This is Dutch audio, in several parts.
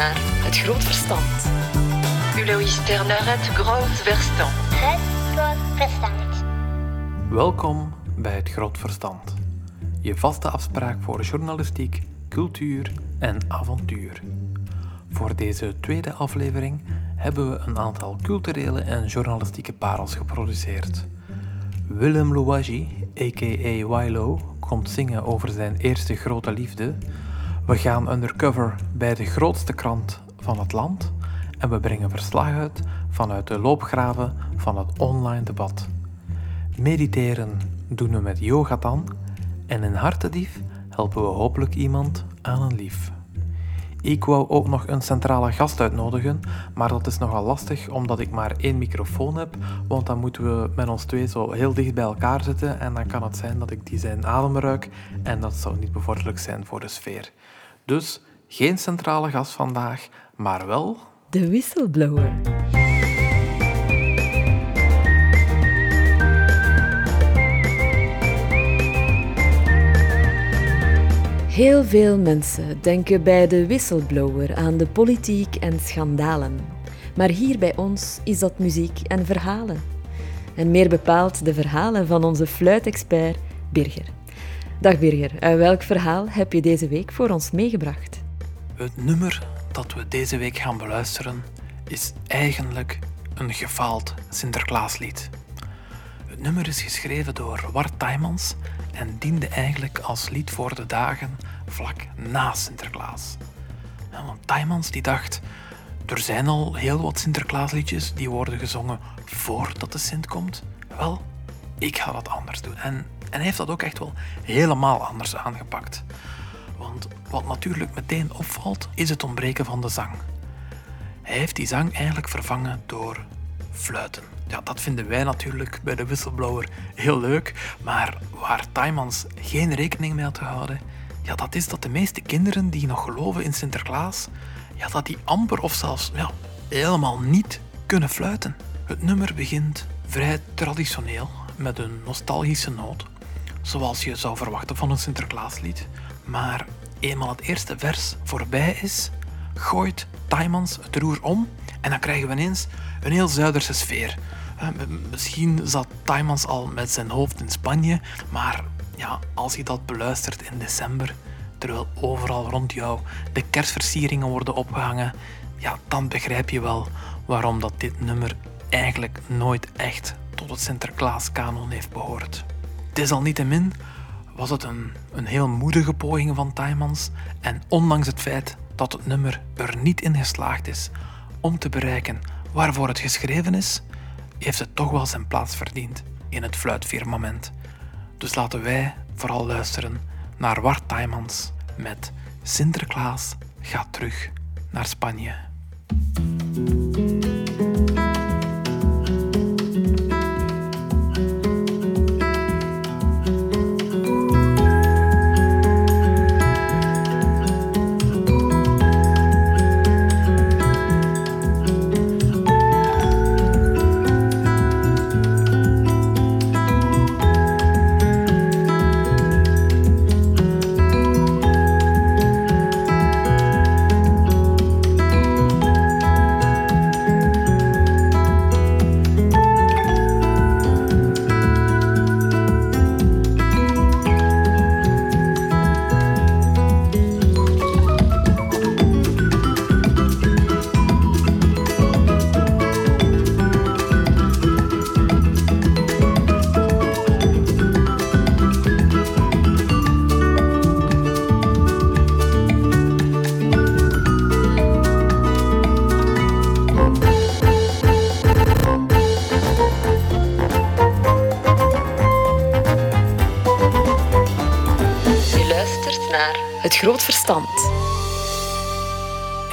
naar Het Groot Verstand. U luistert naar Het Groot Verstand. Het groot verstand. Welkom bij Het Groot Verstand. Je vaste afspraak voor journalistiek, cultuur en avontuur. Voor deze tweede aflevering hebben we een aantal culturele en journalistieke parels geproduceerd. Willem Louagie, a.k.a. Wilo, komt zingen over zijn eerste grote liefde. We gaan undercover bij de grootste krant van het land en we brengen verslag uit vanuit de loopgraven van het online debat. Mediteren doen we met Yogatan en in Hartedief helpen we hopelijk iemand aan een lief. Ik wou ook nog een centrale gast uitnodigen, maar dat is nogal lastig omdat ik maar één microfoon heb, want dan moeten we met ons twee zo heel dicht bij elkaar zitten en dan kan het zijn dat ik die zijn adem ruik en dat zou niet bevorderlijk zijn voor de sfeer. Dus geen centrale gast vandaag, maar wel De Whistleblower. Heel veel mensen denken bij de whistleblower aan de politiek en schandalen. Maar hier bij ons is dat muziek en verhalen. En meer bepaald de verhalen van onze fluitexpert Birger. Dag Birger, uit welk verhaal heb je deze week voor ons meegebracht? Het nummer dat we deze week gaan beluisteren is eigenlijk een gefaald Sinterklaaslied. Het nummer is geschreven door Wart Tijmans en diende eigenlijk als lied voor de dagen vlak na Sinterklaas. Want Tijmans die dacht, er zijn al heel wat Sinterklaasliedjes die worden gezongen voordat de Sint komt. Wel, ik ga dat anders doen. En, en hij heeft dat ook echt wel helemaal anders aangepakt. Want wat natuurlijk meteen opvalt, is het ontbreken van de zang. Hij heeft die zang eigenlijk vervangen door fluiten. Ja, dat vinden wij natuurlijk bij de whistleblower heel leuk, maar waar Tijmans geen rekening mee had gehouden, ja, dat is dat de meeste kinderen die nog geloven in Sinterklaas, ja, dat die amper of zelfs ja, helemaal niet kunnen fluiten. Het nummer begint vrij traditioneel met een nostalgische noot, zoals je zou verwachten van een Sinterklaaslied. Maar eenmaal het eerste vers voorbij is, gooit Tijmans het roer om en dan krijgen we ineens een heel Zuiderse sfeer. Eh, Misschien zat Tijmans al met zijn hoofd in Spanje, maar ja, als je dat beluistert in december, terwijl overal rond jou de kerstversieringen worden opgehangen, ja, dan begrijp je wel waarom dat dit nummer eigenlijk nooit echt tot het Sinterklaas-kanon heeft behoord. Desalniettemin was het een, een heel moedige poging van Tijmans en ondanks het feit dat het nummer er niet in geslaagd is om te bereiken waarvoor het geschreven is, heeft het toch wel zijn plaats verdiend in het fluitfirmament. Dus laten wij vooral luisteren naar Wart Tijmans met Sinterklaas gaat terug naar Spanje. Verstand.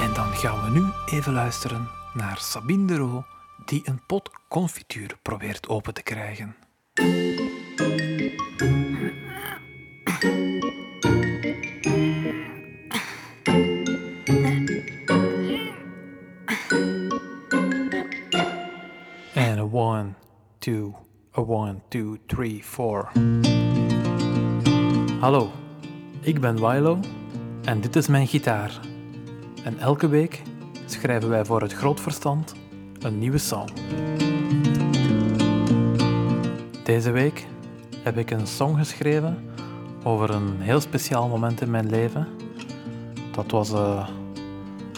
En dan gaan we nu even luisteren naar Sabine de Roo, die een pot confituur probeert open te krijgen. En a one, two, a one, two, three, four. Hallo, ik ben Wilo en dit is mijn gitaar. En elke week schrijven wij voor het groot verstand een nieuwe song. Deze week heb ik een song geschreven over een heel speciaal moment in mijn leven. Dat was eh,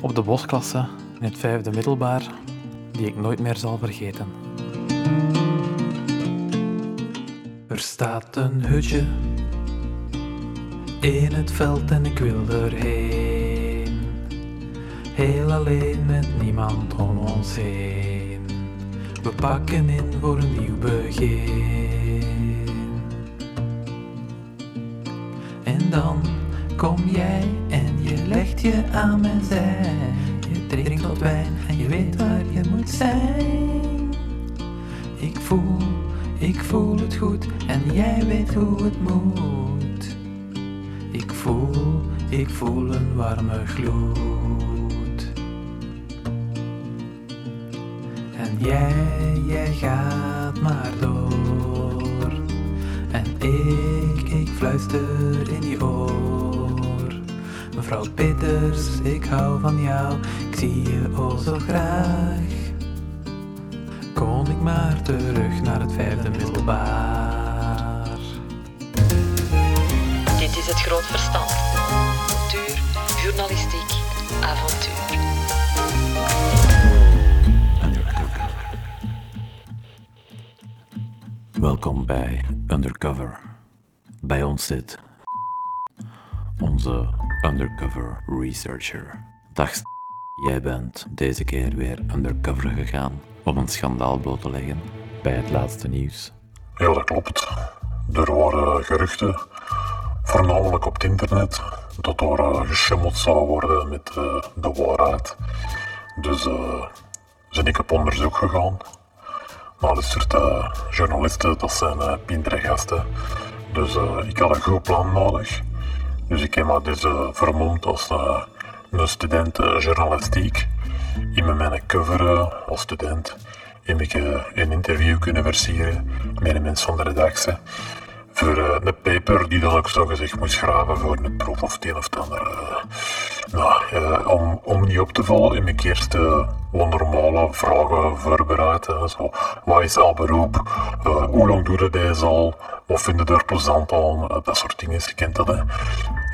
op de bosklasse in het vijfde middelbaar, die ik nooit meer zal vergeten. Er staat een hutje in het veld en ik wil erheen. Heel alleen met niemand om ons heen. We pakken in voor een nieuw begin. En dan kom jij en je legt je aan mijn zij. Je drinkt wat wijn en je weet waar je moet zijn. Ik voel, ik voel het goed en jij weet hoe het moet. Ik voel, een warme gloed. En jij, jij gaat maar door. En ik, ik fluister in je oor. Mevrouw Peters, ik hou van jou, ik zie je oh zo graag. Kon ik maar terug naar het vijfde middelbaar. Het groot verstand. Cultuur, journalistiek, avontuur. Welkom bij Undercover. Bij ons zit onze undercover researcher. Dag, jij bent deze keer weer undercover gegaan om een schandaal bloot te leggen bij het laatste nieuws. Ja, dat klopt. Er waren geruchten, voornamelijk op het internet, dat er eh, geschummeld zou worden met eh, de waarheid. Dus eh ben ik op onderzoek gegaan. Maar er soort journalisten, dat zijn gasten. Dus ik had een goed plan nodig. Dus ik heb me dus vermomd als een student journalistiek. In mijn cover als student heb ik een interview kunnen versieren met een mens van de redactie. Voor een paper die dan ook zo gezegd moest graven voor een proef of het een of het ander. eh. nou, eh, om, om niet op te vallen heb ik eerst eh, wat normale vragen voorbereid. wat is al beroep? Hoe lang doe je deze al? Wat vind je er plezant aan? Dat soort dingen, je kent dat. Hè.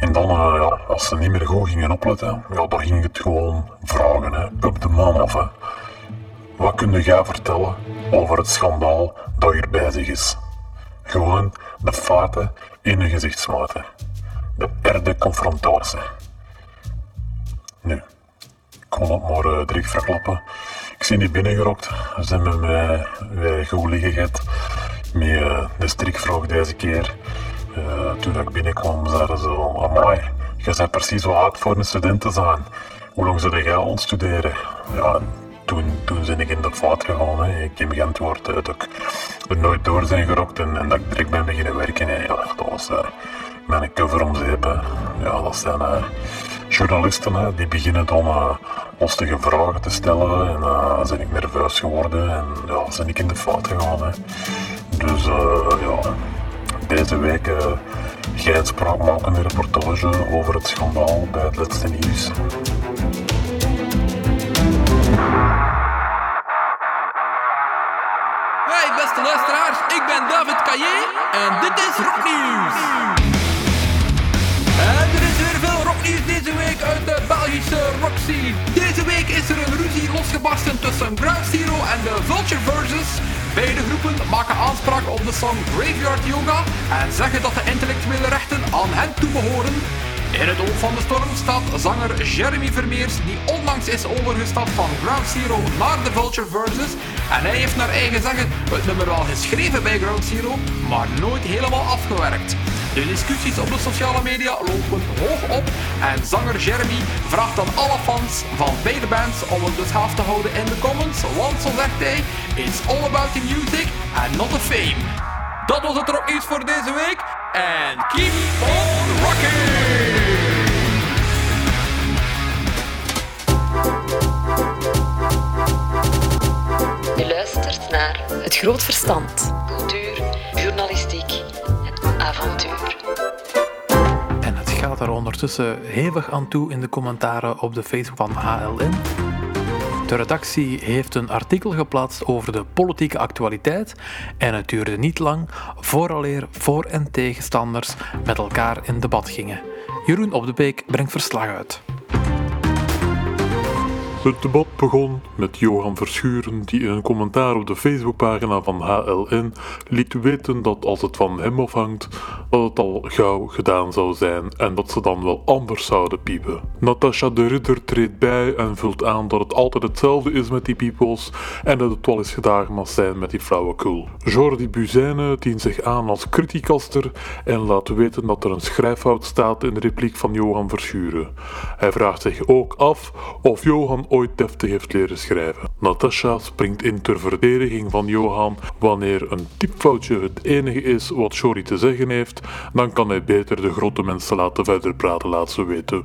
En dan, ja, als ze niet meer goed gingen opletten, ja, dan ging het gewoon vragen. Hè. Op de man af. Wat kun jij vertellen over het schandaal dat hier bezig is? Gewoon de feiten in een gezichtsmaten. De erde confrontatie. Nu, ik kon het maar uh, direct verklappen. Ik zie niet binnengerokt. Ze met mij weer goed liggen gehad. Met eh, de deze keer. Eh, toen ik binnenkwam, zeiden ze al, amai, je bent precies wat oud voor een student te zijn. Hoe lang zou jij al? Ja, toen, toen ben ik in de fout gegaan. Hè. Ik heb geantwoord eh, dat ik er nooit door zijn gerokt en, dat ik direct ben beginnen werken. Hè. Ja, dat was eh, mijn cover om zeep. Ja, dat zijn eh, journalisten hè, die beginnen dan eh, lastige vragen te stellen. En uh, ben ik nerveus geworden en ja, ben ik in de fout gegaan. Hè. Dus eh, ja, deze week uh, jij een spraakmakende reportage over het schandaal bij het laatste nieuws. Luisteraars, ik ben David Caillé en dit is Rocknieuws. En er is weer veel rocknieuws deze week uit de Belgische rockscene. Deze week is er een ruzie losgebarsten tussen Ground Zero en de Vulture Versus. Beide groepen maken aanspraak op de song Graveyard Yoga en zeggen dat de intellectuele rechten aan hen toebehoren. In het oog van de storm staat zanger Jeremy Vermeers, die onlangs is overgestapt van Ground Zero naar de Vulture Versus. En hij heeft naar eigen zeggen het nummer wel geschreven bij Ground Zero, maar nooit helemaal afgewerkt. De discussies op de sociale media lopen hoog op en zanger Jeremy vraagt aan alle fans van beide bands om het dus gaaf te houden in de comments, want zo zegt hij, it's all about the music and not the fame. Dat was het rocknieuws voor deze week en keep on Het groot verstand. cultuur, journalistiek en avontuur. En het gaat erom ondertussen hevig aan toe in de commentaren op de Facebook van HLN. De redactie heeft een artikel geplaatst over de politieke actualiteit en het duurde niet lang vooraleer voor- en tegenstanders met elkaar in debat gingen. Jeroen Op de Beek brengt verslag uit. Het debat begon met Johan Verschuren, die in een commentaar op de Facebookpagina van HLN liet weten dat als het van hem afhangt, dat het al gauw gedaan zou zijn en dat ze dan wel anders zouden piepen. Natasha de Ridder treedt bij en vult aan dat het altijd hetzelfde is met die peoples en dat het wel eens gedaan mag zijn met die flauwekul. Jordi Buzijne dient zich aan als criticaster en laat weten dat er een schrijffout staat in de repliek van Johan Verschuren. Hij vraagt zich ook af of Johan ooit deftig heeft leren schrijven. Natasha springt in ter verdediging van Johan. Wanneer een typfoutje het enige is wat Shori te zeggen heeft, dan kan hij beter de grote mensen laten verder praten, laat ze weten.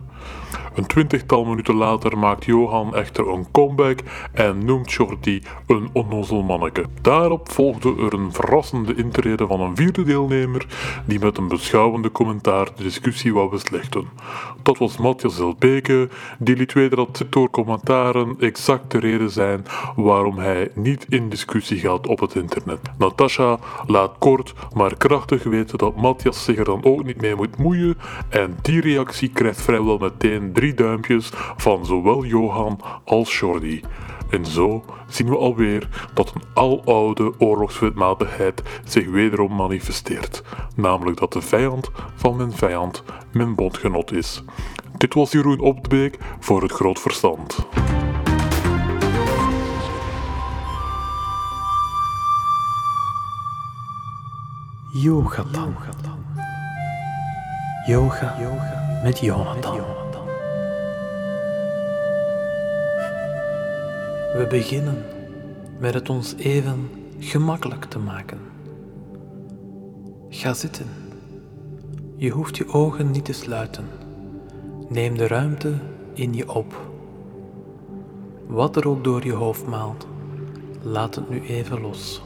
Een twintigtal minuten later maakt Johan echter een comeback en noemt Shorty een onnozel manneke. Daarop volgde er een verrassende intrede van een vierde deelnemer die met een beschouwende commentaar de discussie wou beslechten. Dat was Matthias Elbeke, die liet weten dat door commentaren exact de reden zijn waarom hij niet in discussie gaat op het internet. Natasha laat kort maar krachtig weten dat Matthias zich er dan ook niet mee moet moeien en die reactie krijgt vrijwel meteen drie duimpjes van zowel Johan als Jordi. En zo zien we alweer dat een aloude oorlogswetmatigheid zich wederom manifesteert, namelijk dat de vijand van mijn vijand mijn bondgenot is. Dit was Jeroen Op de Beek voor het Groot Verstand. Yoga dan. Yoga, met Jonathan. We beginnen met het ons even gemakkelijk te maken. Ga zitten. Je hoeft je ogen niet te sluiten. Neem de ruimte in je op. Wat er ook door je hoofd maalt, laat het nu even los.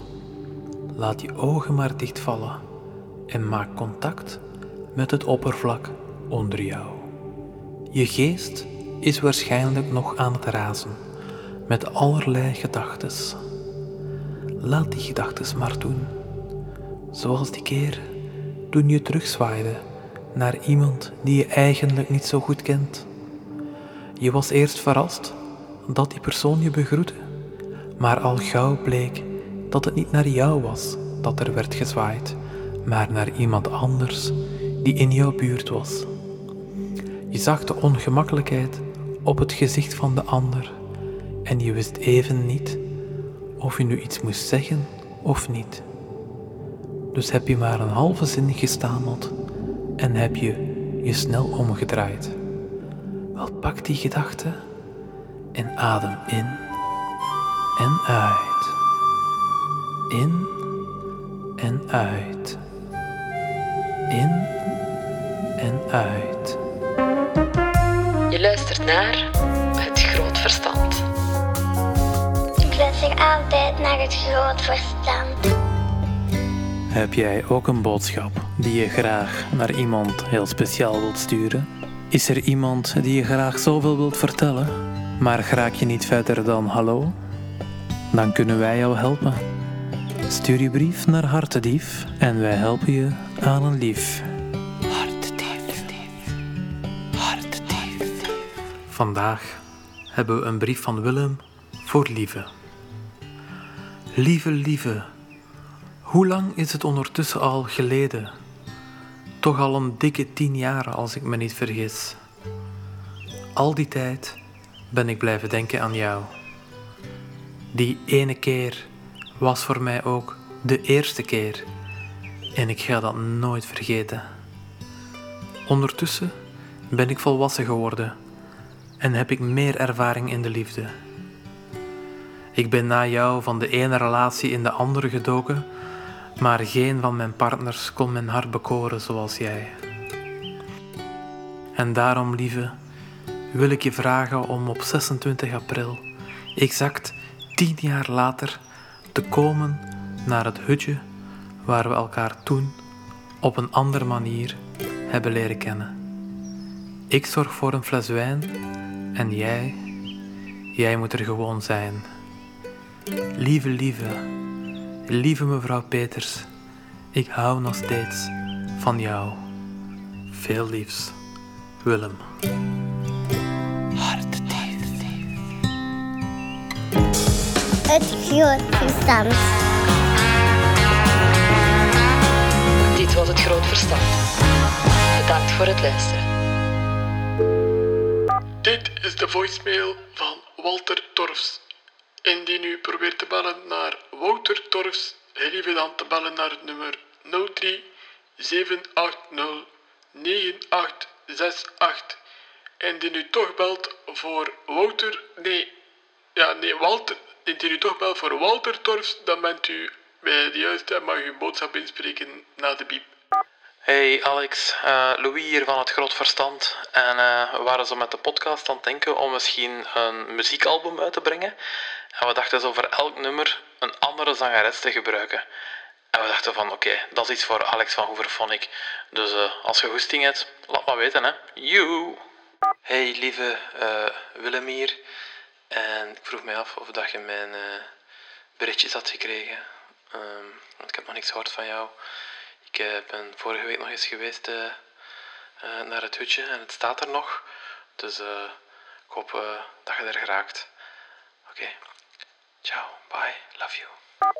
Laat je ogen maar dichtvallen en maak contact met het oppervlak onder jou. Je geest is waarschijnlijk nog aan het razen met allerlei gedachtes. Laat die gedachtes maar doen, zoals die keer toen je terugzwaaide naar iemand die je eigenlijk niet zo goed kent. Je was eerst verrast dat die persoon je begroette, maar al gauw bleek dat het niet naar jou was dat er werd gezwaaid, maar naar iemand anders die in jouw buurt was. Je zag de ongemakkelijkheid op het gezicht van de ander en je wist even niet of je nu iets moest zeggen of niet. Dus heb je maar een halve zin gestameld en heb je je snel omgedraaid. Wel pak die gedachte en adem in en uit. In en uit. In en uit. Je luistert naar altijd naar het groot verstand. Heb jij ook een boodschap die je graag naar iemand heel speciaal wilt sturen? Is er iemand die je graag zoveel wilt vertellen, maar graag je niet verder dan hallo? Dan kunnen wij jou helpen. Stuur je brief naar Hartedief en wij helpen je aan een lief. Hartedief. Hartedief. Vandaag hebben we een brief van Willem voor Lieve. Lieve, lieve, hoe lang is het ondertussen al geleden? Toch al een dikke tien jaar als ik me niet vergis. Al die tijd ben ik blijven denken aan jou. Die ene keer was voor mij ook de eerste keer en ik ga dat nooit vergeten. Ondertussen ben ik volwassen geworden en heb ik meer ervaring in de liefde. Ik ben na jou van de ene relatie in de andere gedoken, maar geen van mijn partners kon mijn hart bekoren zoals jij. En daarom, lieve, wil ik je vragen om op 26 april, exact tien jaar later, te komen naar het hutje waar we elkaar toen op een andere manier hebben leren kennen. Ik zorg voor een fles wijn en jij, jij moet er gewoon zijn. Lieve, lieve, lieve mevrouw Peters, ik hou nog steeds van jou. Veel liefs, Willem. Het groot verstand. Dit was het Groot Verstand. Bedankt voor het luisteren. Dit is de voicemail van Walter Torfs. Indien u probeert te bellen naar Wouter Torfs, gelieve dan te bellen naar het nummer 03 780 9868. Indien u toch belt voor Wouter, nee, ja, nee, Walter, indien u toch belt voor Walter Torfs, dan bent u bij de juiste en mag uw boodschap inspreken na de biep. Hey Alex, eh, Louis hier van het Groot Verstand. En eh, we waren zo met de podcast aan het denken om misschien een muziekalbum uit te brengen. En we dachten zo voor elk nummer een andere zangeres te gebruiken. En we dachten van oké, dat is iets voor Alex van Hooverphonic. Dus eh, als je goesting hebt, laat maar weten hè. You! Hey lieve eh, Willem hier. En ik vroeg mij af of dat je mijn eh, berichtjes had gekregen. Ehm, want ik heb nog niks gehoord van jou. Ik ben vorige week nog eens geweest naar het hutje en het staat er nog. Dus ik hoop dat je er geraakt. Oké. Ciao. Bye. Love you.